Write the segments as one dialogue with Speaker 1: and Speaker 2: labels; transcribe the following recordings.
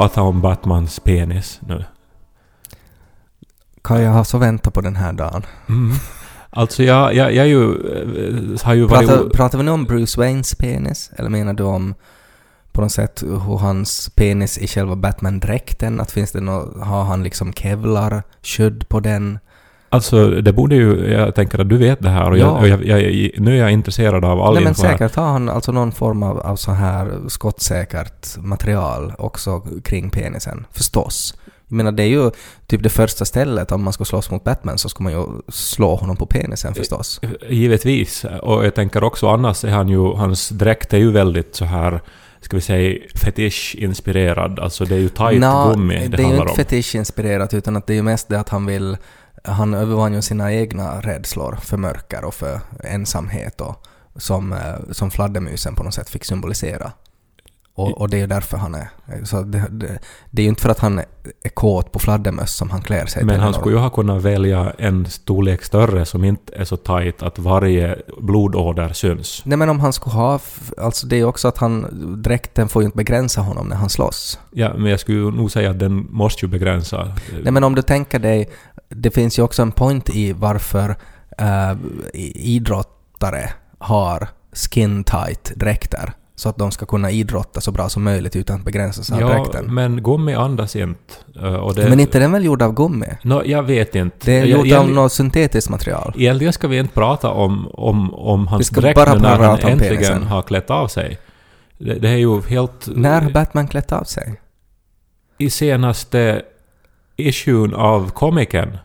Speaker 1: Prata om Batmans penis nu?
Speaker 2: Kan jag ha så väntat på den här dagen?
Speaker 1: Mm. Alltså jag, jag, jag ju, eh, har ju varit...
Speaker 2: Pratar, pratar vi nu om Bruce Waynes penis? Eller menar du om på något sätt hur hans penis i själva Batman-dräkten? Att finns det något, har han liksom kevlar, skydd på den?
Speaker 1: Alltså det borde ju, jag tänker att du vet det här och,
Speaker 2: Ja.
Speaker 1: jag, och jag, jag, nu är jag intresserad av all
Speaker 2: Nej men säkert har han alltså någon form av, av så här skottsäkert material också kring penisen. Förstås. Jag menar det är ju typ det första stället om man ska slåss mot Batman så ska man ju slå honom på penisen förstås.
Speaker 1: Givetvis. Och jag tänker också annars är han ju, hans dräkt är ju väldigt så här, ska vi säga fetisch-inspirerad. Alltså det är ju tight
Speaker 2: Nå,
Speaker 1: gummi det,
Speaker 2: det är ju
Speaker 1: handlar
Speaker 2: inte
Speaker 1: om.
Speaker 2: fetischinspirerat utan att det är ju mest det att han vill han övervann ju sina egna rädslor för mörker och för ensamhet och som, eh, som fladdermusen på något sätt fick symbolisera. Och, och det är ju därför han är... Så det, det, det är ju inte för att han är kåt på fladdermöss som han klär sig
Speaker 1: Men
Speaker 2: till
Speaker 1: han skulle ju ha kunnat välja en storlek större som inte är så tight att varje blodåder syns.
Speaker 2: Nej men om han skulle ha... Alltså det är ju också att han... Dräkten får ju inte begränsa honom när han slåss.
Speaker 1: Ja, men jag skulle nog säga att den måste ju begränsa.
Speaker 2: Nej men om du tänker dig... Det finns ju också en point i varför eh, idrottare har skin tight dräkter. Så att de ska kunna idrotta så bra som möjligt utan att begränsas av
Speaker 1: Ja,
Speaker 2: dräkten.
Speaker 1: men gummi andas inte. Uh, Och det,
Speaker 2: Men inte den väl gjord av gummi?
Speaker 1: Nå, jag vet inte.
Speaker 2: Det är gjort av något syntetiskt material.
Speaker 1: Egentligen ska vi inte prata om, om, om hans dräkt
Speaker 2: bara
Speaker 1: när han äntligen
Speaker 2: penisen.
Speaker 1: har klätt av sig. Det, det är ju helt...
Speaker 2: När har Batman klätt av sig?
Speaker 1: I senaste issuen av komikern.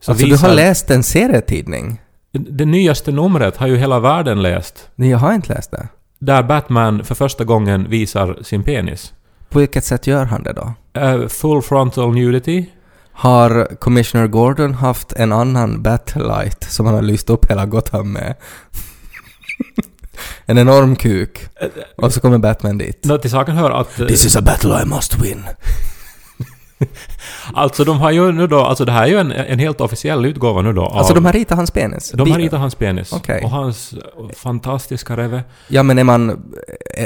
Speaker 1: Så
Speaker 2: alltså du
Speaker 1: visar-
Speaker 2: har läst en serietidning?
Speaker 1: Det nyaste numret har ju hela världen läst.
Speaker 2: Nej, jag har inte läst det.
Speaker 1: Där Batman för första gången visar sin penis.
Speaker 2: På vilket sätt gör han det då?
Speaker 1: Eh, full frontal nudity.
Speaker 2: Har Commissioner Gordon haft en annan Batlight som han har lyst upp hela Gotham med? en enorm kuk. Och så kommer Batman dit.
Speaker 1: Nå, till saken hör att... eh,
Speaker 2: This is a battle I must win.
Speaker 1: Alltså de har ju nu då, alltså det här är ju en, en helt officiell utgåva nu då.
Speaker 2: Alltså
Speaker 1: av,
Speaker 2: de har ritat hans penis?
Speaker 1: de har ritat hans penis.
Speaker 2: Okej.
Speaker 1: Och hans fantastiska reve.
Speaker 2: Ja men är man...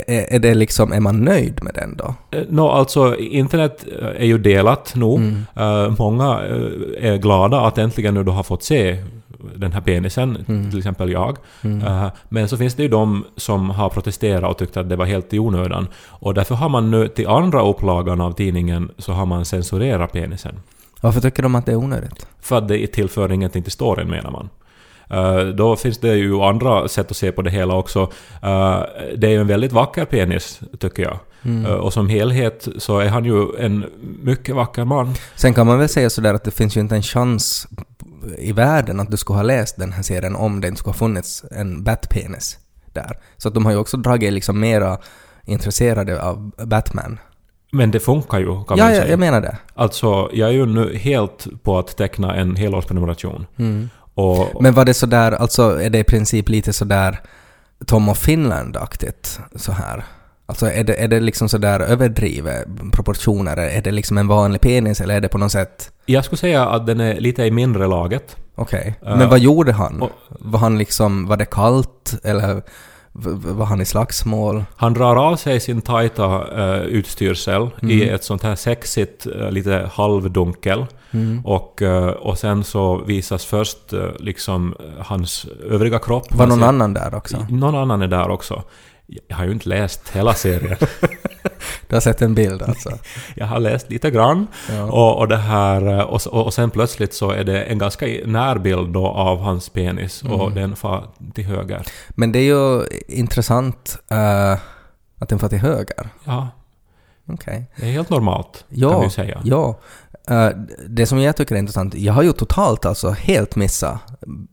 Speaker 2: Är, är det liksom... Är man nöjd med den då?
Speaker 1: Eh, Nå, alltså internet eh, är ju delat nu.
Speaker 2: Mm.
Speaker 1: Eh, många eh, är glada att äntligen nu då har fått se den här penisen,
Speaker 2: Mm.
Speaker 1: till exempel jag.
Speaker 2: Mm.
Speaker 1: Eh, men så finns det ju de som har protesterat och tyckt att det var helt i onödan. Och därför har man nu till andra upplagan av tidningen så har man censurerat penisen.
Speaker 2: Varför tycker de att det är onödigt?
Speaker 1: För att det tillför ingenting till storyn menar man. Eh, då finns det ju andra sätt att se på det hela också. Eh, det är ju en väldigt vacker penis, tycker jag.
Speaker 2: Mm.
Speaker 1: Och som helhet så är han ju en mycket vacker man.
Speaker 2: Sen kan man väl säga sådär att det finns ju inte en chans i världen att du skulle ha läst den här serien om det inte skulle ha funnits en Batpenis där. Så att de har ju också dragit liksom mera intresserade av Batman.
Speaker 1: Men det funkar ju, kan
Speaker 2: Ja,
Speaker 1: man
Speaker 2: ja,
Speaker 1: säga.
Speaker 2: jag menar det.
Speaker 1: Alltså, jag är ju nu helt på att teckna en helårsprenumeration.
Speaker 2: Mm.
Speaker 1: Och,
Speaker 2: Men var det sådär, alltså är det i princip lite sådär Tom of Finland-aktigt så här? Alltså är det, är det liksom sådär överdrivet proportioner? Är det liksom en vanlig penis eller är det på något sätt...
Speaker 1: jag skulle säga att den är lite i mindre laget.
Speaker 2: Okej.
Speaker 1: Ja.
Speaker 2: Men vad gjorde han?
Speaker 1: Och-
Speaker 2: Var han liksom, var det kallt eller var han i slagsmål?
Speaker 1: Han drar av sig sin tajta uh, utstyrsel i
Speaker 2: Mm.
Speaker 1: ett sånt här sexigt, eh, lite halvdunkel.
Speaker 2: Mm.
Speaker 1: Och, eh, och sen så visas först eh, liksom eh, hans övriga kropp.
Speaker 2: Var någon
Speaker 1: Alltså,
Speaker 2: annan där också?
Speaker 1: Någon annan är där också. Jag har ju inte läst hela serien.
Speaker 2: Du har sett en bild alltså?
Speaker 1: Jag har läst lite grann.
Speaker 2: Ja.
Speaker 1: Och, och det här... eh, Och, och, och sen plötsligt så är det en ganska närbild då av hans penis och
Speaker 2: Mm.
Speaker 1: den far till höger.
Speaker 2: Men det är ju intressant eh, att den får till höger.
Speaker 1: Ja,
Speaker 2: Okej.
Speaker 1: det är helt normalt
Speaker 2: Ja,
Speaker 1: kan vi säga.
Speaker 2: Ja. Eh, det som jag tycker är intressant, jag har ju totalt alltså helt missat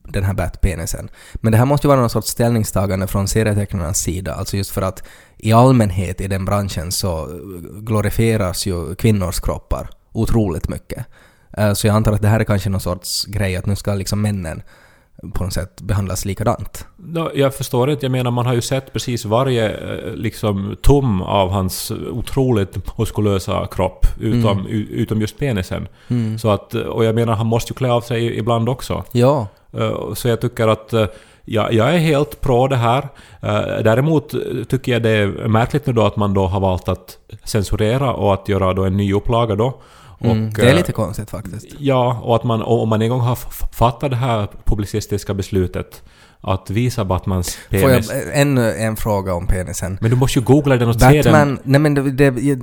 Speaker 2: den här Bat-penisen. Men det här måste ju vara någon sorts ställningstagande från serietecknarnas sida, alltså just för att i allmänhet i den branschen så glorifieras ju kvinnors kroppar otroligt mycket. Eh, så jag antar att det här är kanske någon sorts grej att nu ska liksom männen på något sätt behandlas likadant.
Speaker 1: Nå, jag förstår inte, jag menar man har ju sett precis varje eh, liksom tum av hans otroligt muskulösa kropp, utom,
Speaker 2: Mm.
Speaker 1: utom just penisen.
Speaker 2: Mm.
Speaker 1: Så att, och jag menar han måste ju klä av sig ibland också.
Speaker 2: Ja.
Speaker 1: Eh, Så jag tycker att eh, jag, jag är helt pro det här. Däremot tycker jag det är märkligt nu då att man då har valt att censurera och att göra då en ny upplaga då.
Speaker 2: Mm,
Speaker 1: Och,
Speaker 2: det är
Speaker 1: eh,
Speaker 2: lite konstigt faktiskt.
Speaker 1: Ja, och att man, om man en gång har fattat det här publicistiska beslutet att visa Batmans
Speaker 2: Får
Speaker 1: penis.
Speaker 2: jag ännu en fråga om penisen?
Speaker 1: Men du måste ju googla den och se den.
Speaker 2: Batman... Nej men det... det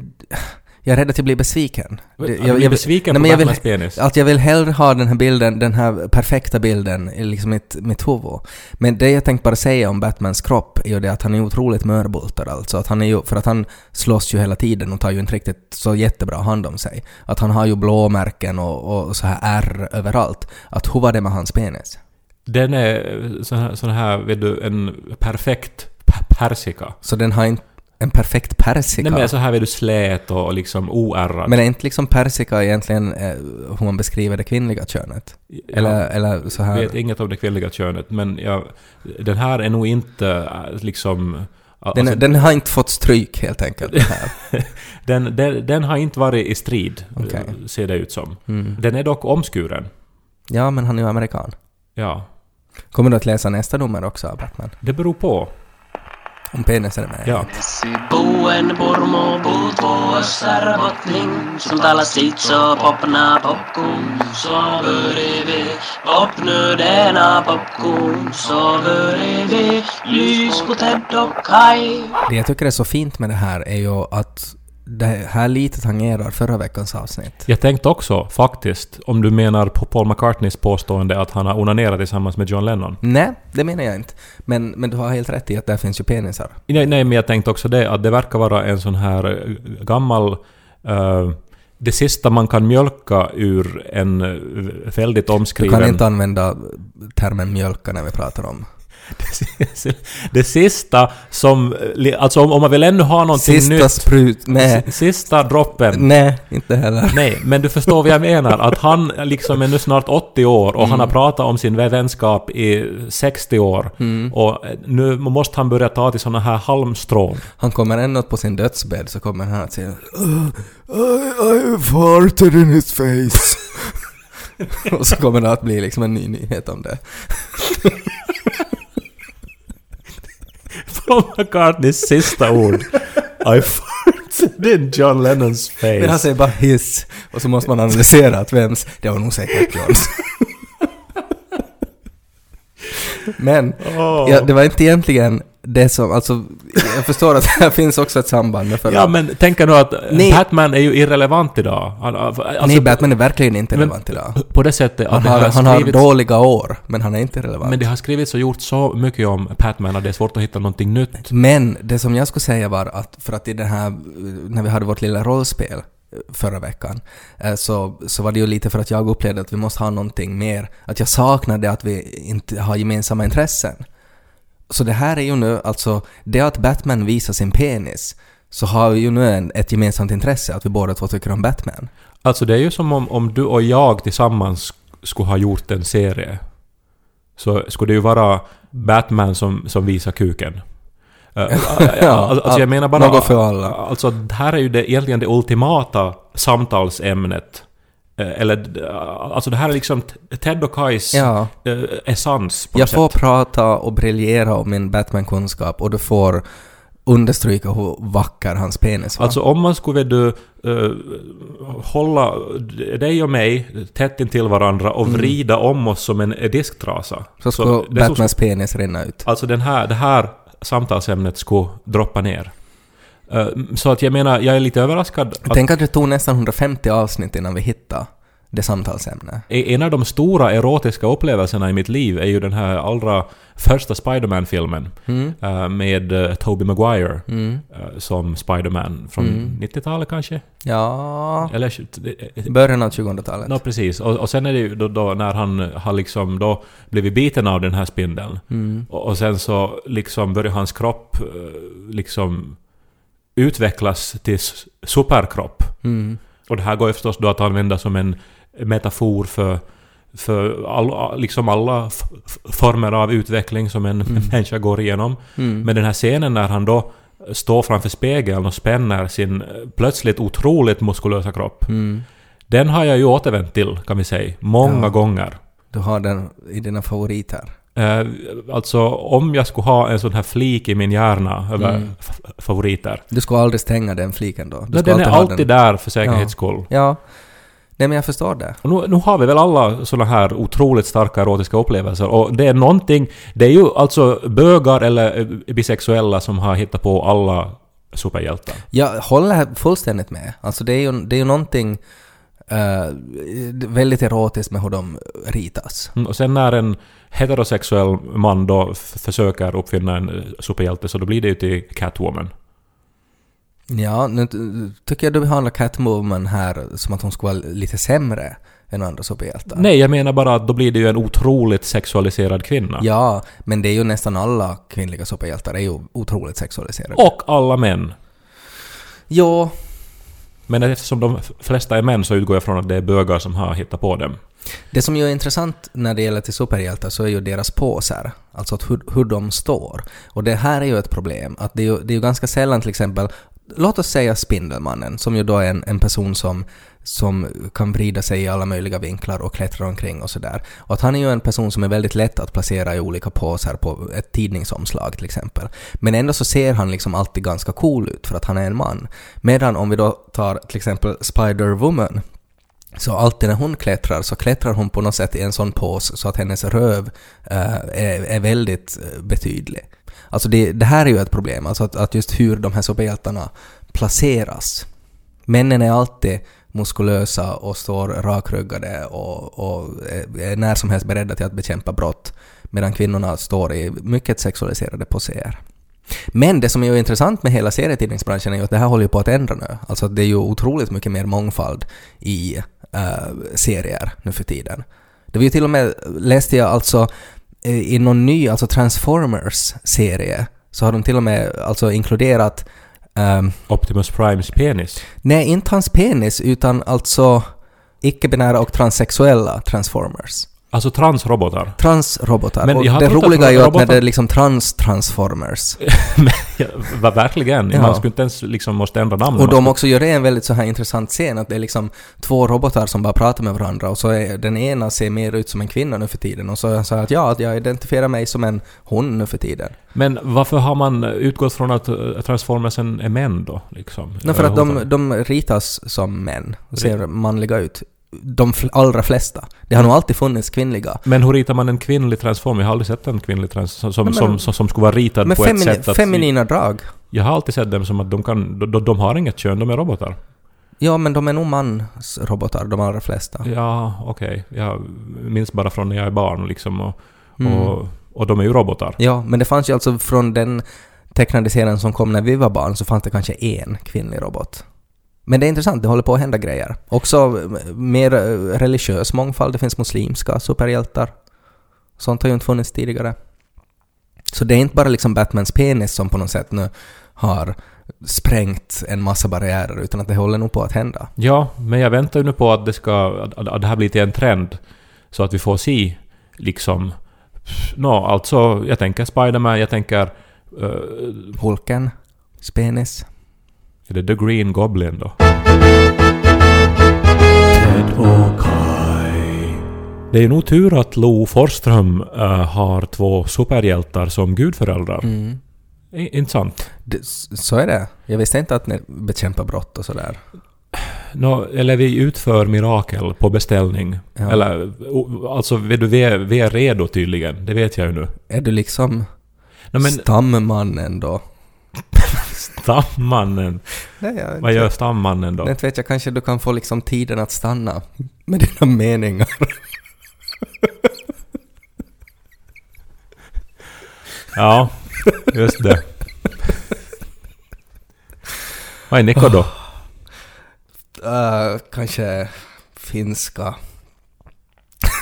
Speaker 2: jag, är rädd att jag blir besviken. Det-
Speaker 1: Jag,
Speaker 2: jag,
Speaker 1: blir besviken
Speaker 2: nej,
Speaker 1: på
Speaker 2: jag vill-
Speaker 1: penis.
Speaker 2: att jag vill hellre ha den här bilden, den här perfekta bilden i liksom mitt, mitt huvud. Men det jag tänkte bara säga om Batmans kropp är ju det att han är otroligt mörbultad alltså. Att han är ju, för att han slåss ju hela tiden och tar ju inte riktigt så jättebra hand om sig. Att han har ju blåmärken och, och så här ärr överallt. Att hur var det med hans penis?
Speaker 1: Den är sån här, sån här vet du, en perfekt persika.
Speaker 2: Så den har inte en perfekt persika.
Speaker 1: Nej men så här vet du slät och liksom oärrad.
Speaker 2: Men är inte liksom persika egentligen eh, hur man beskriver det kvinnliga könet? Eller, eller så
Speaker 1: Jag
Speaker 2: här...
Speaker 1: vet inget om det kvinnliga könet, men jag, den här är nog inte äh, liksom...
Speaker 2: Den,
Speaker 1: alltså,
Speaker 2: den har inte fått stryk helt enkelt. Den
Speaker 1: den, den, har inte varit i strid,
Speaker 2: Okej.
Speaker 1: ser det ut som.
Speaker 2: Mm.
Speaker 1: Den är dock omskuren.
Speaker 2: Ja, men han är ju amerikan.
Speaker 1: Ja.
Speaker 2: Kommer du att läsa nästa nummer också av Batman?
Speaker 1: Det beror på.
Speaker 2: Om penisen är med?
Speaker 1: Ja.
Speaker 3: Popna lys på Ted och Kai
Speaker 2: Det jag tycker är så fint med det här är ju att det här lite tangerar förra veckans avsnitt.
Speaker 1: Jag tänkte också, faktiskt, om du menar på Paul McCartneys påstående att han har onanerat tillsammans med John Lennon.
Speaker 2: Nej, det menar jag inte. Men, men du har helt rätt i att där finns ju penisar.
Speaker 1: Nej, nej, men jag tänkte också det, att det verkar vara en sån här eh, gammal... eh, det sista man kan mjölka ur en eh, väldigt
Speaker 2: Du
Speaker 1: omskriven...
Speaker 2: kan inte använda termen mjölka när vi pratar om...
Speaker 1: det sista som... Alltså om, om man vill ännu ha någonting
Speaker 2: Sista
Speaker 1: nytt...
Speaker 2: sprut... Nej.
Speaker 1: Sista droppen.
Speaker 2: Nej, inte heller.
Speaker 1: Nej, men du förstår vad jag menar. Att han liksom är nu snart 80 år och han har pratat om sin vänskap i 60 år. Och nu måste han börja ta till såna här halmstrån.
Speaker 2: Han kommer ändå på sin dödsbädd så kommer han att säga "Uh, I, I farted in his face. och så kommer det att bli liksom en ny nyhet om det.
Speaker 1: Paul McCartneys sista ord. I farted in John Lennons
Speaker 2: Men han
Speaker 1: face.
Speaker 2: säger bara hiss och så måste man analysera att vems... Det var nog säkert Johns. Men
Speaker 1: Åh.
Speaker 2: ja, det var inte egentligen det som... Alltså, jag förstår att här finns också ett samband med förra.
Speaker 1: Ja men tänk nu att
Speaker 2: Nej.
Speaker 1: Batman är ju irrelevant idag. Alltså,
Speaker 2: Nej, Batman är verkligen inte relevant idag.
Speaker 1: På det sättet att
Speaker 2: Han har,
Speaker 1: har,
Speaker 2: han har
Speaker 1: skrivits,
Speaker 2: dåliga år, men han är inte relevant.
Speaker 1: Men det har skrivits och gjorts så mycket om Batman att det är svårt att hitta någonting nytt.
Speaker 2: Men det som jag skulle säga var att för att i den här, när vi hade vårt lilla rollspel eh, förra veckan, eh, så, så var det ju lite för att jag upplevde att vi måste ha någonting mer, att jag saknade att vi inte har gemensamma intressen. Så det här är ju nu alltså, det att Batman visar sin penis, så har vi ju nu en, ett gemensamt intresse, att vi båda två tycker om Batman.
Speaker 1: Alltså det är ju som om, om du och jag tillsammans skulle ha gjort en serie. Så skulle det ju vara Batman som, som visar kuken. Uh, alltså jag menar bara...
Speaker 2: något för alla.
Speaker 1: Alltså här är ju det, egentligen det ultimata samtalsämnet. Eh, Eller, eh, alltså det här är liksom Ted och Kais
Speaker 2: Ja.
Speaker 1: eh, essens på
Speaker 2: Jag får
Speaker 1: sätt.
Speaker 2: prata och briljera om min Batman-kunskap och du får understryka hur vacker hans penis var.
Speaker 1: Alltså om man skulle du, eh, hålla dig och mig tätt intill varandra och vrida om oss som en disktrasa.
Speaker 2: Mm. så
Speaker 1: det som-
Speaker 2: Batmans penis rinna ut.
Speaker 1: Alltså den här, det här samtalsämnet skulle droppa ner. Eh, så att jag menar, jag är lite överraskad att
Speaker 2: Tänk att det tog nästan 150 avsnitt innan vi hittade det samtalsämnet.
Speaker 1: en av de stora erotiska upplevelserna i mitt liv är ju den här allra första Spiderman-filmen
Speaker 2: Mm.
Speaker 1: eh, med uh, Tobey Maguire
Speaker 2: Mm.
Speaker 1: eh, som Spiderman från
Speaker 2: Mm.
Speaker 1: 90-talet kanske?
Speaker 2: Ja...
Speaker 1: Eller...
Speaker 2: Början av 2000-talet.
Speaker 1: Ja, precis. Och, och sen är det ju då, då när han har liksom då blivit biten av den här spindeln.
Speaker 2: Mm.
Speaker 1: Och, och sen så liksom börjar hans kropp liksom utvecklas till superkropp.
Speaker 2: Mm.
Speaker 1: Och det här går ju förstås då att använda som en metafor för, för all, liksom alla former av utveckling som en människa går igenom.
Speaker 2: Mm.
Speaker 1: Men den här scenen när han då står framför spegeln och spänner sin eh, plötsligt otroligt muskulösa kropp.
Speaker 2: Mm.
Speaker 1: Den har jag ju återvänt till, kan vi säga, många
Speaker 2: Ja.
Speaker 1: gånger.
Speaker 2: Du har den i dina favoriter.
Speaker 1: Eh, alltså om jag skulle ha en sån här flik i min hjärna över
Speaker 2: Mm.
Speaker 1: favoriter.
Speaker 2: Du ska aldrig stänga den fliken då? Du
Speaker 1: Nej, den är alltid där för säkerhets skull.
Speaker 2: Ja. Nej men jag förstår det.
Speaker 1: Och nu, nu har vi väl alla såna här otroligt starka erotiska upplevelser och det är någonting... Det är ju alltså bögar eller eh, bisexuella som har hittat på alla superhjältar.
Speaker 2: Jag håller fullständigt med. Alltså det är ju, det är ju någonting eh, väldigt erotiskt med hur de ritas.
Speaker 1: Mm, Och sen när en heterosexuell man då försöker uppfinna en eh, superhjälte så då blir det ju till Catwoman.
Speaker 2: Ja, nu tycker jag du behandlar Catwoman här som att hon skulle vara lite sämre än andra superhjältar.
Speaker 1: Nej, jag menar bara att då blir det ju en otroligt sexualiserad kvinna.
Speaker 2: Ja, men det är ju nästan alla kvinnliga superhjältar är ju otroligt sexualiserade.
Speaker 1: Och alla män.
Speaker 2: Jo,
Speaker 1: Men eftersom de flesta är män så utgår jag från att det är bögar som har hittat på dem.
Speaker 2: det som ju är intressant när det gäller till superhjältar så är ju deras poser. Alltså att hur, hur de står. Och det här är ju ett problem. Att det är ju, det är ju ganska sällan till exempel, låt oss säga Spindelmannen, som ju då är en, en person som, som kan vrida sig i alla möjliga vinklar och klättra omkring och sådär. Och att han är ju en person som är väldigt lätt att placera i olika poser på ett tidningsomslag till exempel. Men ändå så ser han liksom alltid ganska cool ut för att han är en man. Medan om vi då tar till exempel Spider-Woman så alltid när hon klättrar så klättrar hon på något sätt i en sån pose så att hennes röv eh, är, är väldigt eh, betydlig. Alltså det, det här är ju ett problem, alltså att, att just hur de här superhjältarna placeras. Männen är alltid muskulösa och står rakryggade och, och är- när som helst beredda till att bekämpa brott medan kvinnorna står i mycket sexualiserade poser. Men det som är ju intressant med hela serietidningsbranschen är ju att det här håller ju på att ändra nu. Alltså det är ju otroligt mycket mer mångfald i eh, serier nu för tiden. Det var ju till och med, läste jag alltså i någon ny, alltså Transformers-serie, så har de till och med alltså inkluderat, ehm,
Speaker 1: Optimus Primes penis.
Speaker 2: nej inte hans penis utan alltså icke-binära och transsexuella Transformers.
Speaker 1: Alltså transrobotar.
Speaker 2: Transrobotar.
Speaker 1: Men
Speaker 2: och
Speaker 1: jag har
Speaker 2: det roliga är ju att när det är liksom trans-transformers.
Speaker 1: ja, verkligen.
Speaker 2: Ja.
Speaker 1: Man skulle inte ens liksom måste ändra namn.
Speaker 2: Och de också gör det en väldigt så här intressant scen, att det är liksom två robotar som bara pratar med varandra och så är den ena ser mer ut som en kvinna nu för tiden och så sa jag att ja, att jag identifierar mig som en hon nu för tiden.
Speaker 1: Men varför har man utgått från att eh, Transformersen är män då? Liksom?
Speaker 2: Nej, för att de, de ritas som män och ser manliga ut. De allra flesta. Det har nog alltid funnits kvinnliga.
Speaker 1: Men hur ritar man en kvinnlig transform? Jag har aldrig sett en kvinnlig trans som, som,
Speaker 2: Men-
Speaker 1: som, som, som skulle vara ritad på ett sätt att...
Speaker 2: feminina drag.
Speaker 1: Jag har alltid sett dem som att de kan... De, de har inget kön, de är robotar.
Speaker 2: Ja, men de är nog mansrobotar, de allra flesta.
Speaker 1: Ja, okej. Jag minns bara från när jag är barn liksom och,
Speaker 2: Mm.
Speaker 1: och, och de är ju robotar.
Speaker 2: Ja, men det fanns ju alltså från den tecknade serien som kom när vi var barn så fanns det kanske en kvinnlig robot. Men det är intressant, det håller på att hända grejer. Också eh, mer eh, religiös mångfald, det finns muslimska superhjältar. Sånt har ju inte funnits tidigare. Så det är inte bara liksom Batmans penis som på något sätt nu har sprängt en massa barriärer utan att det håller nog på att hända.
Speaker 1: Ja, men jag väntar ju nu på att det ska... Att, det här blir till en trend. Så att vi får se liksom... Nå, alltså jag tänker Spiderman, jag tänker... Uh,
Speaker 2: Hulken, penis.
Speaker 1: Är det The Green Goblin då? Det är nog tur att Lo Forsström eh, har två superhjältar som gudföräldrar.
Speaker 2: Mm.
Speaker 1: I- Inte sant?
Speaker 2: Det, så är det. Jag visste inte att ni bekämpar brott och sådär.
Speaker 1: Nå, eller vi utför mirakel på beställning.
Speaker 2: Ja.
Speaker 1: Eller, alltså vi är, vi är redo tydligen. Det vet jag ju nu.
Speaker 2: Är du liksom
Speaker 1: Nå, men
Speaker 2: stammannen då?
Speaker 1: stammannen.
Speaker 2: Nej, jag
Speaker 1: Vad gör stammannen då?
Speaker 2: Inte vet jag, kanske du kan få liksom tiden att stanna med dina meningar.
Speaker 1: Ja, just det. Vad är Niko då?
Speaker 2: Uh, kanske finska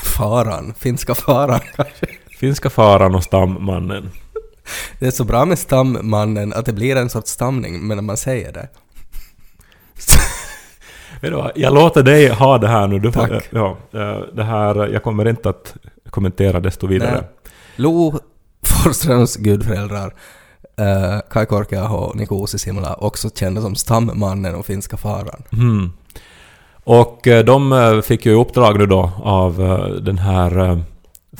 Speaker 2: faran. Finska faran kanske.
Speaker 1: Finska faran och stammannen.
Speaker 2: Det är så bra med stammannen att det blir en sorts stamning men när man säger det.
Speaker 1: Jag låter dig ha det här nu. Du får,
Speaker 2: Tack.
Speaker 1: Ja, eh, det här, jag kommer inte att kommentera desto vidare.
Speaker 2: Nej. Lo Forsströms gudföräldrar uh, Kai Korkeaho och Niko Uusisimula också kända som stammannen och finska faran.
Speaker 1: Mm. Och eh, de eh, fick ju uppdrag nu då av eh, den här eh,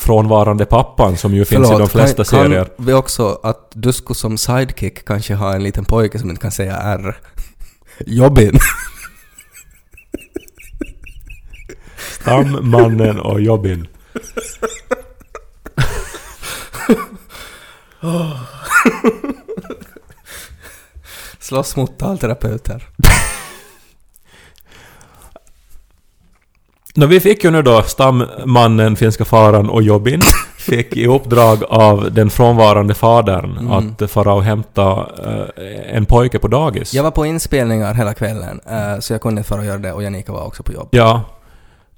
Speaker 1: frånvarande pappan som ju finns i de flesta
Speaker 2: kan,
Speaker 1: serier.
Speaker 2: Kan vi också att du skulle som sidekick kanske ha en liten pojke som inte kan säga R? Jobbin.
Speaker 1: Stammannen och Jobbin.
Speaker 2: Slåss mot talterapeuter.
Speaker 1: Nå, vi fick ju nu då stammannen, finska faran och Jobbin fick i uppdrag av den frånvarande fadern
Speaker 2: Mm.
Speaker 1: att fara och hämta eh, en pojke på dagis.
Speaker 2: Jag var på inspelningar hela kvällen, eh, så jag kunde fara och göra det och Janika var också på jobb.
Speaker 1: Ja.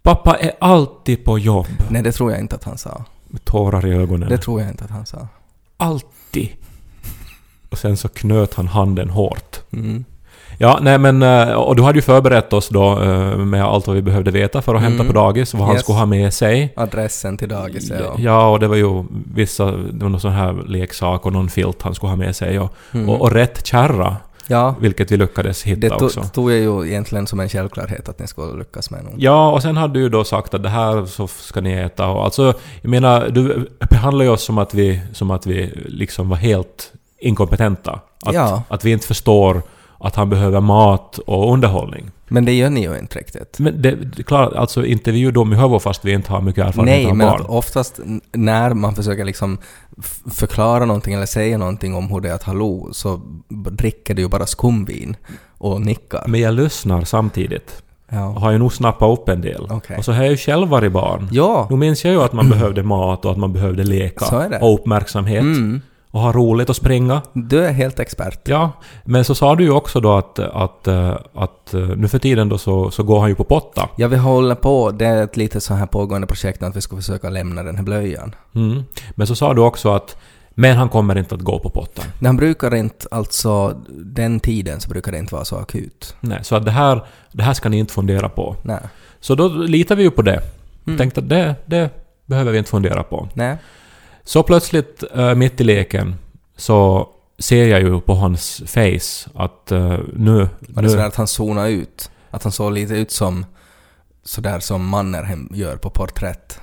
Speaker 1: Pappa är alltid på jobb.
Speaker 2: Nej, det tror jag inte att han sa.
Speaker 1: Med tårar i ögonen.
Speaker 2: Det tror jag inte att han sa.
Speaker 1: Alltid. Och sen så knöt han handen hårt.
Speaker 2: Mm.
Speaker 1: Ja, nej men... eh, Och du hade ju förberett oss då eh, med allt vad vi behövde veta för att hämta
Speaker 2: Mm.
Speaker 1: på dagis, vad han
Speaker 2: Yes.
Speaker 1: skulle ha med sig.
Speaker 2: Adressen till dagiset och...
Speaker 1: Ja, och det var ju vissa... Det var någon sån här leksak och någon filt han skulle ha med sig. Och,
Speaker 2: Mm.
Speaker 1: och, och rätt kärra,
Speaker 2: Ja,
Speaker 1: vilket vi lyckades hitta
Speaker 2: det to-
Speaker 1: också.
Speaker 2: tog jag ju egentligen som en självklarhet att ni skulle lyckas med nog.
Speaker 1: Ja, och sen hade du ju då sagt att det här så ska ni äta och alltså, jag menar, du behandlar ju oss som att vi, som att vi liksom var helt inkompetenta. Att,
Speaker 2: Ja.
Speaker 1: att vi inte förstår att han behöver mat och underhållning.
Speaker 2: Men det gör ni ju inte riktigt.
Speaker 1: Men det, det är klart, alltså intervju dem i huvudet fast vi inte har mycket erfarenhet
Speaker 2: Nej,
Speaker 1: av
Speaker 2: men
Speaker 1: barn.
Speaker 2: att oftast n- när man försöker liksom förklara någonting eller säga någonting om hur det är att ha lo, så dricker du ju bara skumvin och nickar.
Speaker 1: Men jag lyssnar samtidigt. Och
Speaker 2: Ja.
Speaker 1: har ju nog snappat upp en del.
Speaker 2: Okej.
Speaker 1: Och så har jag ju själv varit barn.
Speaker 2: Ja.
Speaker 1: Nu minns jag ju att man behövde mat och att man behövde leka. Och uppmärksamhet.
Speaker 2: Mm.
Speaker 1: Och ha roligt och springa.
Speaker 2: Du är helt expert.
Speaker 1: Ja, men så sa du ju också då att, att, eh, att eh, nu för tiden då så, så går han ju på potta.
Speaker 2: Ja, vi håller på. Det är ett lite så här pågående projekt att vi ska försöka lämna den här blöjan.
Speaker 1: Mm. Men så sa du också att men han kommer inte att gå på pottan.
Speaker 2: Men han brukar inte, alltså den tiden så brukar det inte vara så akut.
Speaker 1: Nej, så att det här, det här ska ni inte fundera på.
Speaker 2: Nej.
Speaker 1: Så då litar vi ju på det.
Speaker 2: Mm.
Speaker 1: Tänkte att det, det behöver vi inte fundera på.
Speaker 2: Nej.
Speaker 1: Så plötsligt, eh, mitt i leken, så ser jag ju på hans face att eh, nu...
Speaker 2: Var det
Speaker 1: nu
Speaker 2: sådär att han zonade ut? Att han såg lite ut som sådär som Mannerheim gör på porträtt?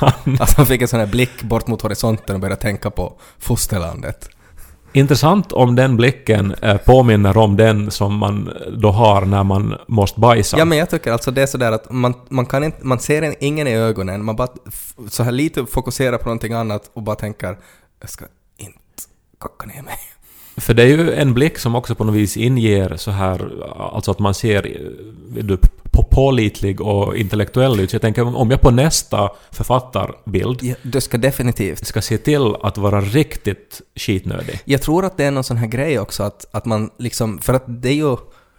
Speaker 2: att han fick en sån här blick bort mot horisonten och började tänka på fosterlandet.
Speaker 1: Intressant om den blicken eh, påminner om den som man eh, då har när man måste bajsa.
Speaker 2: Ja men jag tycker alltså det är sådär att man, man kan inte, man ser en, ingen i ögonen, man bara så här lite fokuserar på någonting annat och bara tänker jag ska inte kacka ner mig.
Speaker 1: För det är ju en blick som också på något vis inger så här, alltså att man ser eh, du, på, pålitlig och intellektuell ut. Så jag tänker om jag på nästa författarbild
Speaker 2: Ja, du ska definitivt.
Speaker 1: ska se till att vara riktigt skitnödig.
Speaker 2: Jag tror att det är någon sån här grej också att, att man liksom, för att det är ju,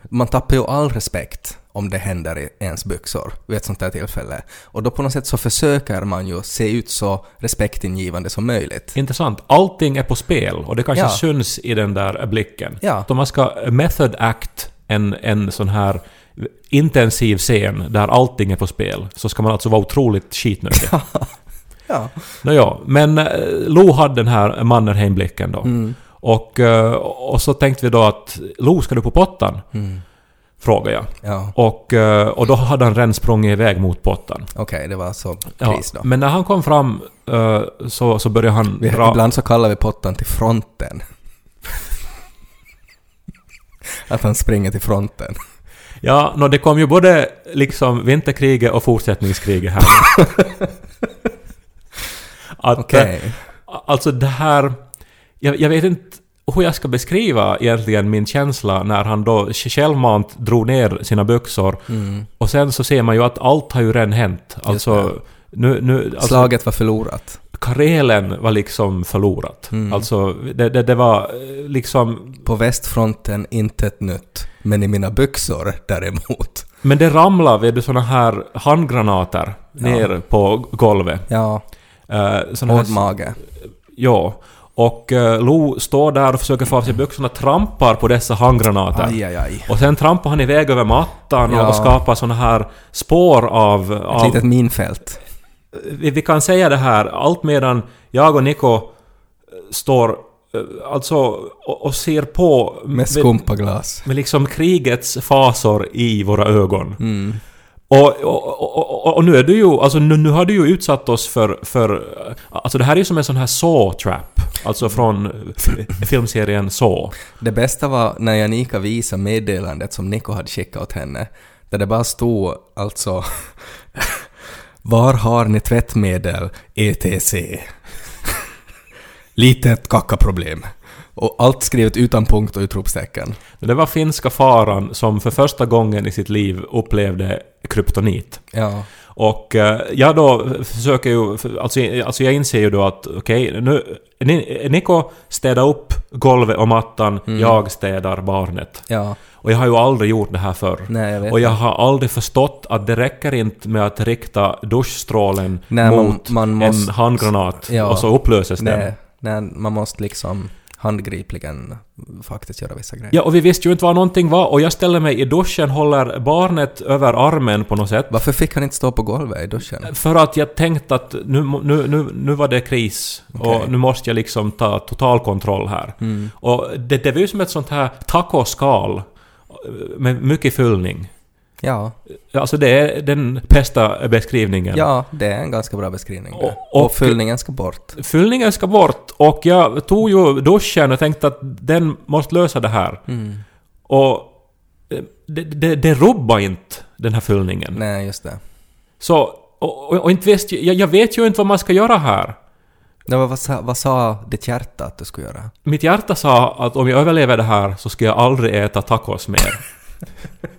Speaker 2: man tappar ju all respekt om det händer i ens byxor vid ett sånt här tillfälle. Och då på något sätt så försöker man ju se ut så respektingivande som möjligt.
Speaker 1: Intressant. Allting är på spel och det kanske
Speaker 2: Ja.
Speaker 1: syns i den där blicken.
Speaker 2: Ja.
Speaker 1: Om man ska method act en, en sån här intensiv scen där allting är på spel så ska man alltså vara otroligt skitnödig.
Speaker 2: Ja.
Speaker 1: Nåja, men eh, Lo hade den här Mannerheim-blicken då.
Speaker 2: Mm.
Speaker 1: Och, eh, och så tänkte vi då att Lo, ska du på pottan?
Speaker 2: Mm.
Speaker 1: Frågade jag.
Speaker 2: Ja,
Speaker 1: Och, eh, och då hade han redan sprungit iväg mot pottan.
Speaker 2: okej, det var så
Speaker 1: Ja,
Speaker 2: kris då.
Speaker 1: men när han kom fram eh, så, så började han
Speaker 2: Vi,
Speaker 1: dra...
Speaker 2: ibland så kallar vi pottan till fronten. att han springer till fronten.
Speaker 1: Ja, nå det kom ju både liksom vinterkriget och fortsättningskriget här. att,
Speaker 2: Okej.
Speaker 1: eh, Alltså det här... Jag, jag vet inte hur jag ska beskriva egentligen min känsla när han då självmant drog ner sina byxor
Speaker 2: Mm.
Speaker 1: och sen så ser man ju att allt har ju redan hänt. Alltså... Nu, nu, alltså
Speaker 2: Slaget var förlorat.
Speaker 1: Karelen var liksom förlorat.
Speaker 2: Mm.
Speaker 1: Alltså, det, det, det var eh, liksom...
Speaker 2: På västfronten inte ett nytt, men i mina byxor däremot.
Speaker 1: Men det ramlade vid såna här handgranater ner på golvet.
Speaker 2: Ja,
Speaker 1: Uh,
Speaker 2: hård mage.
Speaker 1: ja. Och uh, Lo står där och försöker få av sig byxorna, trampar på dessa handgranater.
Speaker 2: Aj, aj, aj.
Speaker 1: Och sen trampar han iväg över mattan
Speaker 2: Ja.
Speaker 1: och skapar såna här spår av...
Speaker 2: Ett
Speaker 1: av
Speaker 2: litet minfält.
Speaker 1: vi, vi kan säga det här, allt medan jag och Niko eh, står eh, alltså och, och ser på
Speaker 2: Med skumpaglas.
Speaker 1: med liksom krigets fasor i våra ögon.
Speaker 2: Mm.
Speaker 1: Och, och, och, och, nu är du ju, alltså nu, nu har du ju utsatt oss för, för... Alltså det här är ju som en sån här Saw-trap. Alltså från filmserien Saw.
Speaker 2: Det bästa var när Janika visade meddelandet som Nico hade skickat åt henne. Där det bara stod alltså Var har ni tvättmedel? ETC. Litet kackaproblem. Och allt skrivet utan punkt och utropstecken.
Speaker 1: Det var finska faran som för första gången i sitt liv upplevde kryptonit.
Speaker 2: Ja.
Speaker 1: Och eh, jag då försöker ju... Alltså, alltså jag inser ju då att okej, nu... Ni- Niko städar upp golvet och mattan, jag städar barnet.
Speaker 2: Ja.
Speaker 1: Och jag har ju aldrig gjort det här förr.
Speaker 2: Nej, jag
Speaker 1: och jag har aldrig förstått att det räcker inte med att rikta duschstrålen
Speaker 2: Nej, man-
Speaker 1: mot
Speaker 2: man måste-
Speaker 1: en handgranat
Speaker 2: Ja.
Speaker 1: och så upplöses den.
Speaker 2: Nej, nej, man måste liksom handgripligen faktiskt göra vissa grejer.
Speaker 1: Ja, och vi visste ju inte vad någonting var och jag ställer mig i duschen, håller barnet över armen på något sätt.
Speaker 2: Varför fick han inte stå på golvet i duschen?
Speaker 1: För att jag tänkte att nu, nu, nu, nu var det kris
Speaker 2: Okej.
Speaker 1: och nu måste jag liksom ta total kontroll här.
Speaker 2: Mm.
Speaker 1: Och det, det var ju som ett sånt här tacoskal med mycket fyllning.
Speaker 2: Ja,
Speaker 1: Alltså det är den bästa beskrivningen.
Speaker 2: ja, det är en ganska bra beskrivning.
Speaker 1: Och-
Speaker 2: Och,
Speaker 1: och-
Speaker 2: fyllningen ska bort.
Speaker 1: Fyllningen ska bort och jag tog ju duschen och tänkte att den måste lösa det här.
Speaker 2: Mm.
Speaker 1: Och eh, det, det, det rubbar inte den här fyllningen.
Speaker 2: Nej, just det.
Speaker 1: Så, och, och, och inte visst, jag, jag vet ju inte vad man ska göra här.
Speaker 2: var, vad, sa, vad sa ditt hjärta att du skulle göra?
Speaker 1: Mitt hjärta sa att om jag överlever det här så ska jag aldrig äta tacos mer.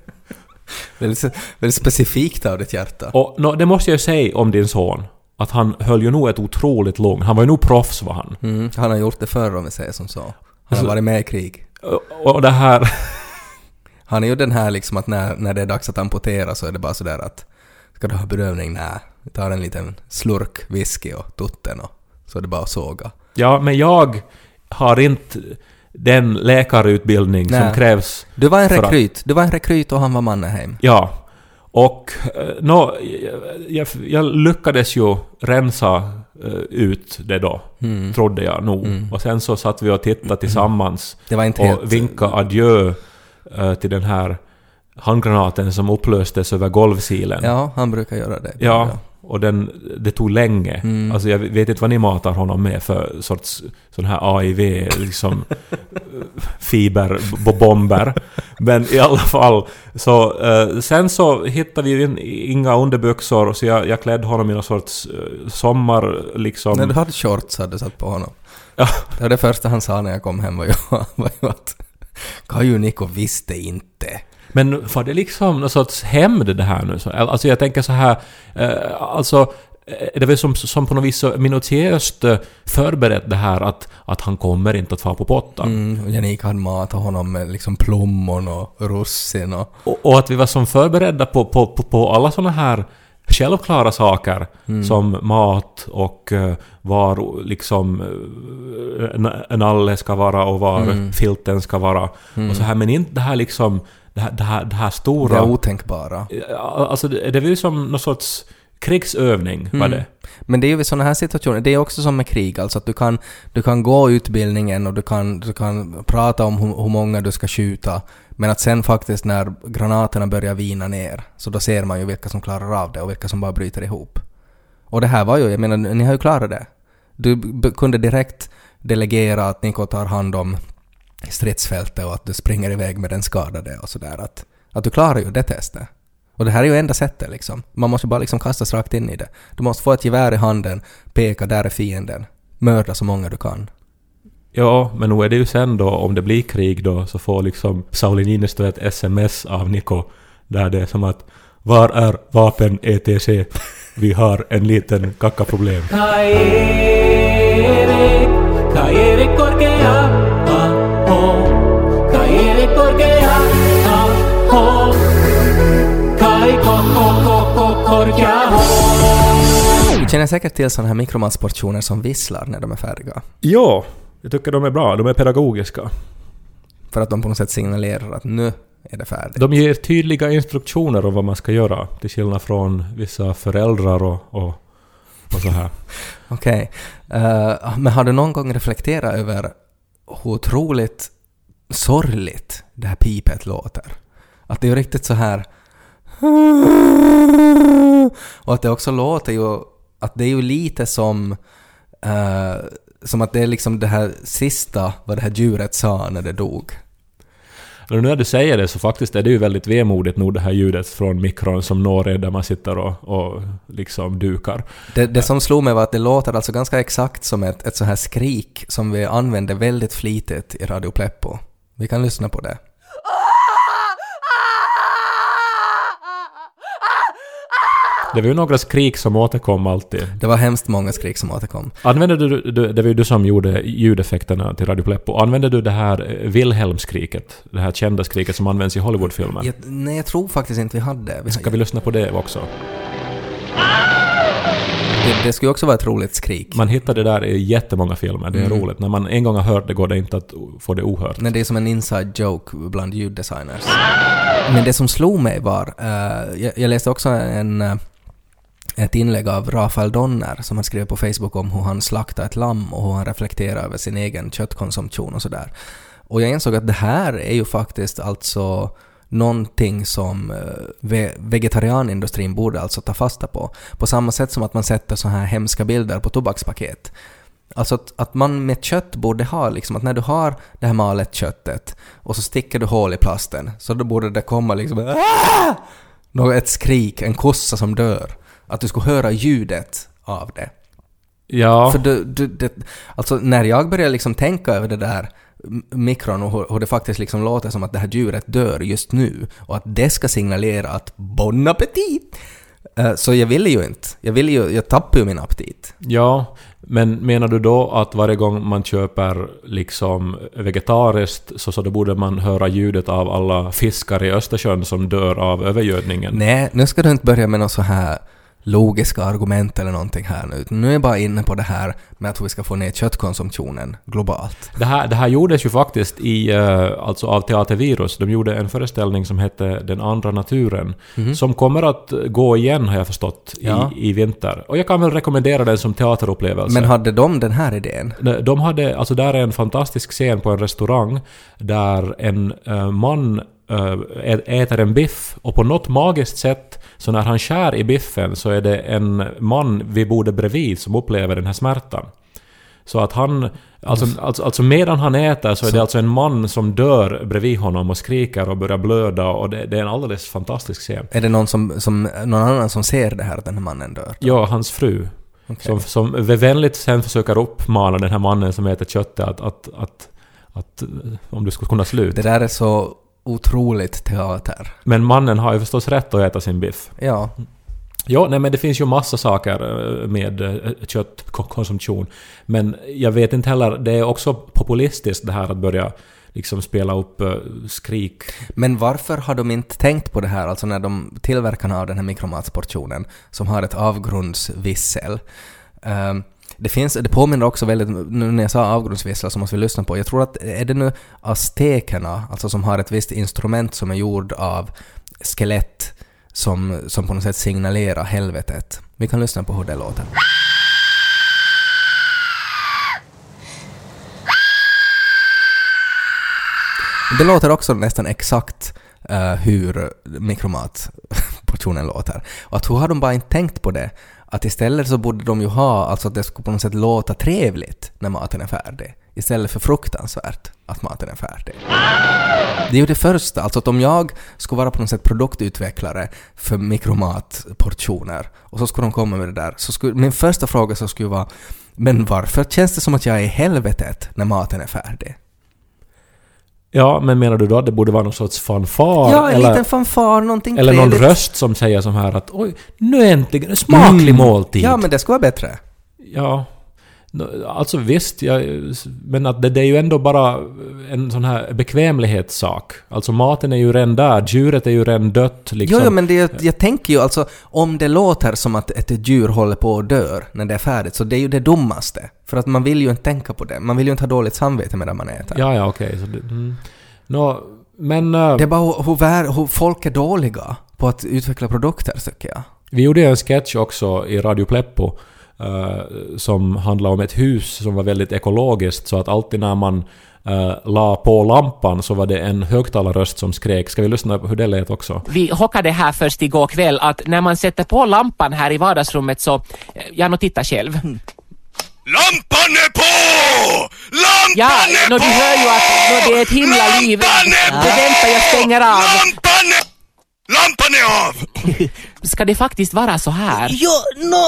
Speaker 2: Väldigt, väldigt specifikt av ditt hjärta.
Speaker 1: och nå, det måste jag ju säga om din son. Att han höll ju nog ett otroligt lugn. Han var ju nog proffs var han.
Speaker 2: Mm, han har gjort det förr om vi säger som så. Han har
Speaker 1: Alltså-
Speaker 2: varit med i krig.
Speaker 1: Och, och det här...
Speaker 2: Han är ju den här liksom att när, när det är dags att amputera så är det bara sådär att Ska du ha bedövning? Nej. Vi tar en liten slurk whisky och tutten och så är det bara att såga.
Speaker 1: Ja, men jag har inte den läkarutbildning som
Speaker 2: Nej.
Speaker 1: krävs.
Speaker 2: Du var en
Speaker 1: För att-
Speaker 2: rekryt. Du var en rekryt och han var Mannerheim.
Speaker 1: Ja. Och eh, nå, jag, jag lyckades ju rensa eh, ut det då,
Speaker 2: Mm.
Speaker 1: trodde jag nog.
Speaker 2: Mm.
Speaker 1: Och sen så satt vi och tittade tillsammans
Speaker 2: Det var inte helt...
Speaker 1: och vinka adjö eh, till den här handgranaten som upplöstes över golvsilen.
Speaker 2: Ja, han brukar göra det.
Speaker 1: Ja, och den, det tog länge.
Speaker 2: Mm.
Speaker 1: Alltså jag vet inte vad ni matar honom med för sorts sån här AIV, liksom fiberbomber. Men i alla fall, så eh, sen så hittade vi in, inga underbyxor så jag, jag klädde honom i någon sorts eh, sommar liksom.
Speaker 2: När du hade shorts hade du satt på honom.
Speaker 1: Ja.
Speaker 2: Det var det första han sa när jag kom hem var ju, var ju att Kaju Niko visste inte.
Speaker 1: Men var det liksom någon sorts hämnd det här nu? Så- Alltså jag tänker så här, eh, alltså eh, det var som, som på något vis så minutiöst eh, förberett det här att, att han kommer inte att få på pottan.
Speaker 2: Mm, och Janika hade matat honom med liksom plommon och russin och...
Speaker 1: Och, och att vi var som förberedda på, på, på, på alla såna här självklara saker som mat och var liksom en, en alle ska vara och var filten ska vara. Och så här, men inte det här liksom det här, det här, det här
Speaker 2: Det
Speaker 1: stora...
Speaker 2: otänkbara.
Speaker 1: Ja, Alltså det, det var ju som någon sorts krigsövning var det.
Speaker 2: Men det är ju vid sådana här situationer, det är också som med krig, alltså att du kan, du kan gå utbildningen och du kan, du kan prata om hur, hur många du ska skjuta, men att sen faktiskt när granaterna börjar vina ner, så då ser man ju vilka som klarar av det och vilka som bara bryter ihop. Och det här var ju, jag menar, ni har ju klarat det. Du kunde direkt delegera att Niko tar hand om stridsfältet och att du springer iväg med den skadade och sådär. Att, att du klarar ju det testet. Och det här är ju enda sättet liksom. Man måste bara liksom kastas rakt in i det. Du måste få ett gevär i handen, peka där är fienden. Mörda så många du kan.
Speaker 1: Ja, men nu är det ju sen då, om det blir krig då, så får liksom Sauli Niinistö ett sms av Niko där det är som att Var är vapen ETC? Vi har en liten kackaproblem.
Speaker 3: Korkea, aho. Kai koko koko korkea, ho.
Speaker 2: Du känner säkert till sådana här mikromassportioner som visslar när de är färdiga.
Speaker 1: Ja, jag tycker de är bra. De är pedagogiska.
Speaker 2: För att de på något sätt signalerar att nu är det färdigt.
Speaker 1: De ger tydliga instruktioner om vad man ska göra, till skillnad från vissa föräldrar och, och, och så här.
Speaker 2: Okej. Eh, men har du någon gång reflekterat över hur otroligt sorgligt det här pipet låter? Att det är ju riktigt så här... Och att det också låter ju... Att det är ju lite som... eh, som att det är liksom det här sista vad det här djuret sa när det dog.
Speaker 1: Nu när du säger det så faktiskt är det ju väldigt vemodigt nog det här ljudet från mikron som når er där man sitter och, och liksom dukar.
Speaker 2: Det, det som slog mig var att det låter alltså ganska exakt som ett, ett så här skrik som vi använder väldigt flitigt i Radio Pleppo. Vi kan lyssna på det.
Speaker 1: Det var ju några skrik som återkom alltid.
Speaker 2: Det var hemskt många skrik som återkom.
Speaker 1: Använde du, du, det var ju du som gjorde ljudeffekterna till Radio Pleppo. Använde du det här eh, Wilhelm-skriket? Det här kända skriket som används i Hollywoodfilmer?
Speaker 2: Jag, nej, jag tror faktiskt inte vi hade. Vi,
Speaker 1: Ska vi lyssna på det också?
Speaker 2: Det, det skulle också vara ett roligt skrik.
Speaker 1: Man hittar det där i jättemånga filmer, det är
Speaker 2: Mm.
Speaker 1: roligt. När man en gång har hört det går det inte att få det ohört.
Speaker 2: Men det är som en inside joke bland ljuddesigners. Men det som slog mig var, eh, jag, jag läste också en, eh, ett inlägg av Rafael Donner som han skrev på Facebook om hur han slaktade ett lamm och hur han reflekterar över sin egen köttkonsumtion och sådär. Och jag insåg att det här är ju faktiskt alltså någonting som eh, ve- vegetarianindustrin borde alltså ta fasta på. På samma sätt som att man sätter så här hemska bilder på tobakspaket. Alltså att, att man med kött borde ha liksom att när du har det här malet köttet och så sticker du hål i plasten så då borde det komma liksom "Ah!" Nå- ett skrik, en kossa som dör. Att du skulle höra ljudet av det.
Speaker 1: Ja,
Speaker 2: För du, du, det, alltså när jag börjar liksom tänka över det där mikron och hur, det faktiskt liksom låter som att det här djuret dör just nu och att det ska signalera att bon appetit! Eh, Så jag ville ju inte. Jag ville ju, jag tappade ju min aptit.
Speaker 1: ja. Men menar du då att varje gång man köper liksom vegetariskt så, så då borde man höra ljudet av alla fiskar i Östersjön som dör av övergödningen?
Speaker 2: Nej, nu ska du inte börja med något så här logiska argument eller någonting här nu. Nu är jag bara inne på det här med att vi ska få ner köttkonsumtionen globalt.
Speaker 1: Det här, det här gjordes ju faktiskt i, eh, alltså av Teatervirus. De gjorde en föreställning som hette Den andra naturen. Som kommer att gå igen har jag förstått i,
Speaker 2: Ja.
Speaker 1: i vinter. Och jag kan väl rekommendera den som teaterupplevelse.
Speaker 2: Men hade de den här idén?
Speaker 1: De hade, alltså där är en fantastisk scen på en restaurang där en eh, man eh, äter en biff och på något magiskt sätt så när han skär i biffen så är det en man vid bordet bredvid som upplever den här smärtan. Så att han... Alltså, alltså, alltså medan han äter så är det alltså en man som dör bredvid honom och skriker och börjar blöda och det, det är en alldeles fantastisk scen.
Speaker 2: Är det någon, som, som, någon annan som ser det här att den här mannen dör?
Speaker 1: Ja, hans fru.
Speaker 2: Okej.
Speaker 1: Som, som vänligt sen försöker uppmana den här mannen som äter köttet att, att, att, att eh, om du skulle kunna sluta.
Speaker 2: Det där är så otroligt teater.
Speaker 1: Men mannen har ju förstås rätt att äta sin biff.
Speaker 2: Ja.
Speaker 1: Ja, nej men det finns ju massa saker eh, med eh, köttkonsumtion. Men jag vet inte heller, det är också populistiskt det här att börja liksom spela upp eh, skrik.
Speaker 2: Men varför har de inte tänkt på det här, alltså när de tillverkarna av den här mikromatsportionen som har ett avgrundsvissel. ehm, det, finns, det påminner också väldigt, nu när jag sa avgrundsvissla så måste vi lyssna på, jag tror att är det nu aztekerna, alltså som har ett visst instrument som är gjord av skelett som, som på något sätt signalerar helvetet. Vi kan lyssna på hur det låter. Det låter också nästan exakt uh, hur mikromatportionen låter. Och att hur har de bara inte tänkt på det? Att istället så borde de ju ha, alltså att det skulle på något sätt låta trevligt när maten är färdig. Istället för fruktansvärt att maten är färdig. Det är ju det första, alltså att om jag skulle vara på något sätt produktutvecklare för mikromatportioner och så skulle de komma med det där, så skulle, min första fråga så skulle vara men varför känns det som att jag är i helvetet när maten är färdig?
Speaker 1: Ja, men menar du då att det borde vara någon sorts fanfar?
Speaker 2: Ja, en
Speaker 1: eller,
Speaker 2: liten fanfar, någonting
Speaker 1: eller någon
Speaker 2: trevligt.
Speaker 1: röst som säger som här att oj, nu äntligen, en smaklig
Speaker 2: Mm.
Speaker 1: måltid.
Speaker 2: Ja, men det skulle vara bättre.
Speaker 1: Ja. Alltså visst, jag, men att det, det är ju ändå bara en sån här bekvämlighetssak. Alltså maten är ju redan där, djuret är ju redan dött liksom.
Speaker 2: Jo, jo, men det, jag, tänker ju alltså om det låter som att ett djur håller på att dö när det är färdigt, så det är ju det dummaste. För att man vill ju inte tänka på det. Man vill ju inte ha dåligt samvete medan man äter.
Speaker 1: Ja, ja, okej. det, mm. Nå, men... eh,
Speaker 2: Det är bara hur, hur, vär- hur folk är dåliga på att utveckla produkter, tycker jag.
Speaker 1: Vi gjorde ju en sketch också i Radio Pleppo som handlade om ett hus som var väldigt ekologiskt så att alltid när man eh, la på lampan så var det en högtalarröst som skrek. Ska vi lyssna på hur det lät också?
Speaker 4: Vi hockade här först igår kväll att när man sätter på lampan här i vardagsrummet så, eh, ja, nå titta själv.
Speaker 5: Lampan är på! Lampan
Speaker 4: Ja,
Speaker 5: är
Speaker 4: nå,
Speaker 5: på!
Speaker 4: du hör ju att nå, det är ett himla liv.
Speaker 5: Lampan är på!
Speaker 4: Det vänta, jag stänger av.
Speaker 5: Lampan är... Lampan är av!
Speaker 4: Ska det faktiskt vara så här?
Speaker 6: Jo, no,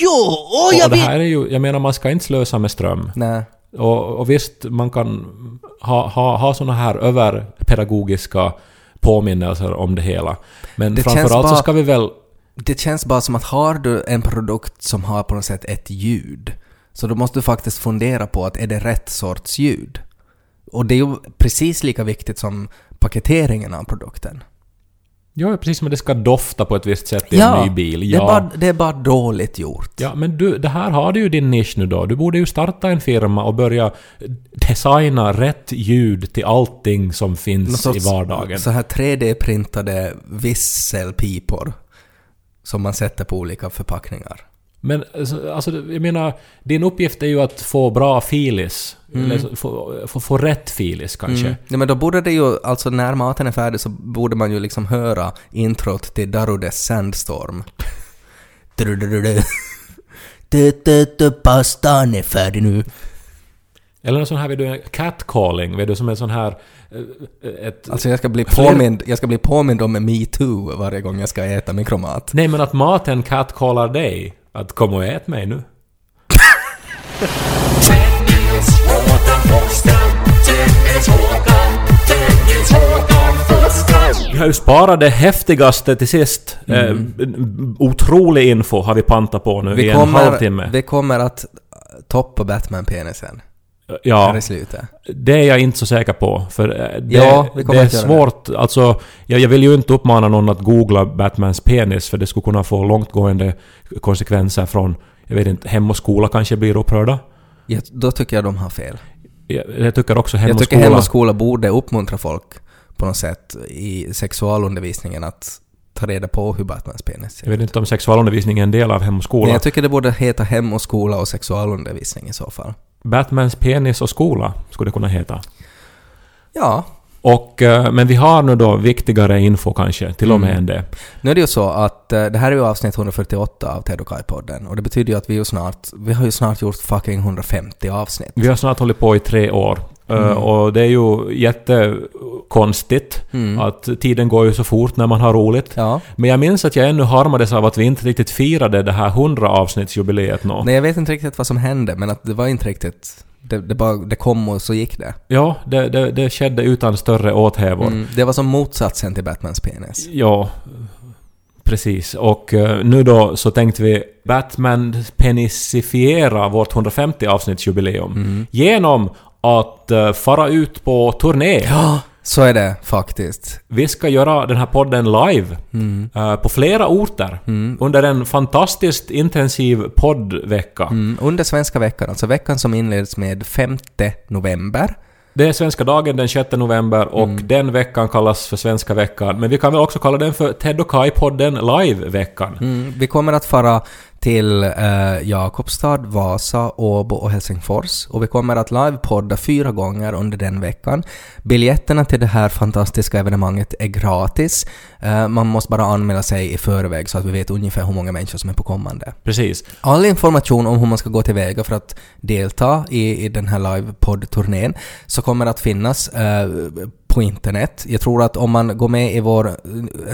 Speaker 6: jo, och jag
Speaker 1: och det här är ju, jag menar man ska inte slösa med ström.
Speaker 2: Nej.
Speaker 1: Och, och visst, man kan ha, ha, ha såna här överpedagogiska påminnelser om det hela. Men
Speaker 2: Det
Speaker 1: framförallt så
Speaker 2: bara-
Speaker 1: ska vi väl...
Speaker 2: Det känns bara som att har du en produkt som har på något sätt ett ljud, så då måste du faktiskt fundera på att är det rätt sorts ljud? Och det är ju precis lika viktigt som paketeringen av produkten.
Speaker 1: Ja, precis som att det ska dofta på ett visst sätt i en ny bil.
Speaker 2: det,
Speaker 1: Ja.
Speaker 2: är bara, det är bara dåligt gjort.
Speaker 1: Ja, men du, det här har du ju din nisch nu då. Du borde ju starta en firma och börja designa rätt ljud till allting som finns i vardagen.
Speaker 2: Så här 3D-printade visselpipor som man sätter på olika förpackningar.
Speaker 1: Men alltså, alltså, jag menar, din uppgift är ju att få bra filis.
Speaker 2: Mm.
Speaker 1: Eller få, få, få rätt filis kanske.
Speaker 2: Ja, men då borde det ju, alltså när maten är färdig så borde man ju liksom höra introt till Darudes Sandstorm. Pastan är färdig nu.
Speaker 1: Eller en sån här, vet du, catcalling, vet du, som en sån här... eh, Ett,
Speaker 2: Alltså jag ska bli påmind, jag ska bli påmind om metoo varje gång jag ska äta mikromat.
Speaker 1: Nej, men att maten catcallar dig. Att kom och ät mig nu. Vi har ju sparat det häftigaste till sist. Eh, otrolig info har vi pantat på nu i en halvtimme.
Speaker 2: vi kommer att toppa Batman-penisen
Speaker 1: ja,
Speaker 2: slutet.
Speaker 1: det är jag inte så säker på. För eh, det,
Speaker 2: Ja,
Speaker 1: det är svårt. Alltså, jag, jag vill ju inte uppmana någon att googla Batmans penis för det skulle kunna få långtgående konsekvenser från, jag vet inte, hem och skola kanske blir upprörda.
Speaker 2: Jag, då tycker jag de har fel.
Speaker 1: Jag, jag tycker också hem
Speaker 2: jag
Speaker 1: och
Speaker 2: tycker
Speaker 1: skola...
Speaker 2: Hem och skola borde uppmuntra folk på något sätt i sexualundervisningen att ta reda på hur Batmans penis ser
Speaker 1: Jag vet
Speaker 2: ut.
Speaker 1: inte om sexualundervisning är en del av hem och skola.
Speaker 2: Men jag tycker det borde heta Hem och skola och sexualundervisning i så fall.
Speaker 1: Batmans penis och skola skulle det kunna heta.
Speaker 2: Ja,
Speaker 1: Och, eh, men vi har nu då viktigare info kanske, till och med
Speaker 2: Mm.
Speaker 1: än det.
Speaker 2: nu är det ju så att eh, det här är ju avsnitt 148 av Ted och Kai-podden och det betyder ju att vi ju snart, vi har ju snart gjort fucking 150 avsnitt.
Speaker 1: Vi har snart hållit på i tre år. Eh,
Speaker 2: Mm.
Speaker 1: Och det är ju jättekonstigt
Speaker 2: Mm.
Speaker 1: att tiden går ju så fort när man har roligt.
Speaker 2: Ja.
Speaker 1: Men jag minns att jag ännu harmades av att vi inte riktigt firade det här 100 avsnittsjubileet nå.
Speaker 2: Nej, jag vet inte riktigt vad som hände, men att det var inte riktigt... Det, det, bara, det kom och så gick det.
Speaker 1: Ja, det, det, det skedde utan större åthävor.
Speaker 2: Mm. Det var som motsatsen till Batmans penis.
Speaker 1: Ja, precis. Och eh, nu då så tänkte vi Batman penisifiera vårt 150 avsnittsjubileum
Speaker 2: Mm.
Speaker 1: genom att uh, fara ut på turné.
Speaker 2: Ja, så är det faktiskt.
Speaker 1: Vi ska göra den här podden live
Speaker 2: Mm.
Speaker 1: eh, på flera orter
Speaker 2: Mm.
Speaker 1: under en fantastiskt intensiv poddvecka.
Speaker 2: Mm. Under svenska veckan, alltså veckan som inleds med 5 november.
Speaker 1: Det är svenska dagen den 6 november och
Speaker 2: Mm.
Speaker 1: den veckan kallas för svenska veckan. Men vi kan väl också kalla den för Ted och Kai-podden live-veckan.
Speaker 2: Mm. Vi kommer att fara till eh, Jakobstad, Vasa, Åbo och Helsingfors och vi kommer att livepodda fyra gånger under den veckan. Biljetterna till det här fantastiska evenemanget är gratis. Eh, man måste bara anmäla sig i förväg så att vi vet ungefär hur många människor som är på kommande.
Speaker 1: Precis.
Speaker 2: All information om hur man ska gå tillväga för att delta i, i den här livepodd-turnén så kommer att finnas eh, på internet. Jag tror att om man går med i vår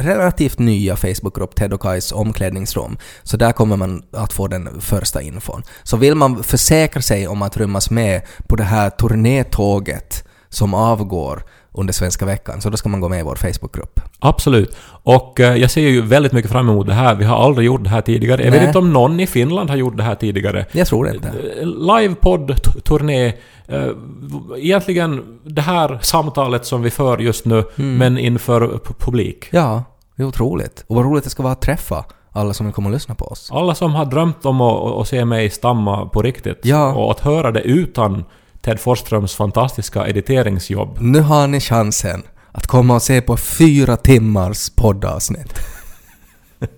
Speaker 2: relativt nya Facebookgrupp Ted och Kais omklädningsrum så där kommer man att få den första infon. Så vill man försäkra sig om att rymmas med på det här turnétåget som avgår under svenska veckan så då ska man gå med i vår Facebookgrupp.
Speaker 1: Absolut. Och eh, jag ser ju väldigt mycket fram emot det här. Vi har aldrig gjort det här tidigare. Jag vet
Speaker 2: Nej.
Speaker 1: inte om någon i Finland har gjort det här tidigare.
Speaker 2: Jag tror inte.
Speaker 1: Eh, Livepodd-turné. Eh, egentligen det här samtalet som vi för just nu,
Speaker 2: Mm.
Speaker 1: men inför pu- publik.
Speaker 2: Ja, det är otroligt. Och vad roligt det ska vara att träffa alla som komma och lyssna på oss.
Speaker 1: Alla som har drömt om att, att se mig stamma på riktigt.
Speaker 2: Ja.
Speaker 1: Och att höra det utan Ted Forsströms fantastiska editeringsjobb.
Speaker 2: Nu har ni chansen att komma och se på fyra timmars poddavsnitt.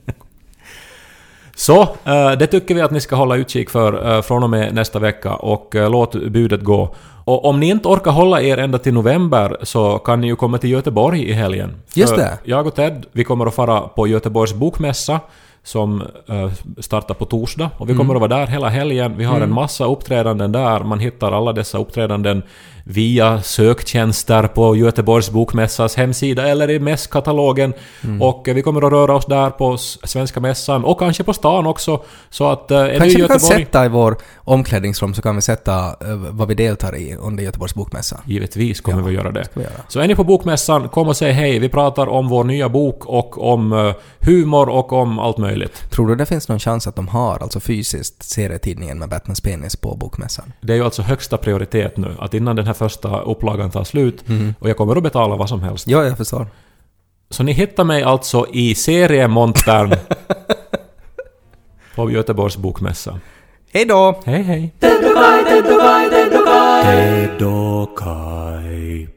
Speaker 1: Så, eh, det tycker vi att ni ska hålla utkik för eh, från och med nästa vecka och eh, låt budet gå. Och om ni inte orkar hålla er ända till november så kan ni ju komma till Göteborg i helgen.
Speaker 2: Just
Speaker 1: För
Speaker 2: det.
Speaker 1: Jag och Ted, vi kommer att fara på Göteborgs bokmässa som eh, startar på torsdag och vi kommer att vara där hela helgen. Vi har en massa uppträdanden där. Man hittar alla dessa uppträdanden via söktjänster på Göteborgs bokmässas hemsida eller i mässkatalogen. Och eh, vi kommer att röra oss där på Svenska Mässan och kanske på stan också. Så att eh, är du i
Speaker 2: Kanske vi kan sätta i vår omklädningsrum så kan vi sätta eh, vad vi deltar i under Göteborgs bokmässa.
Speaker 1: Givetvis kommer vi att göra det.
Speaker 2: vi göra.
Speaker 1: Så är ni på bokmässan, kom och säg hej. Vi pratar om vår nya bok och om humor och om allt möjligt.
Speaker 2: Tror du det finns någon chans att de har, alltså fysiskt, serietidningen med Batmans penis på bokmässan?
Speaker 1: Det är ju alltså högsta prioritet nu, att innan den här första upplagan tar slut, och jag kommer att betala vad som helst.
Speaker 2: Ja, jag förstår.
Speaker 1: Så ni hittar mig alltså i seriemontern på Göteborgs bokmässa.
Speaker 2: Hej då!
Speaker 1: Hej hej!
Speaker 3: Teddokai, Teddokai, Teddokai.
Speaker 1: Tedokai.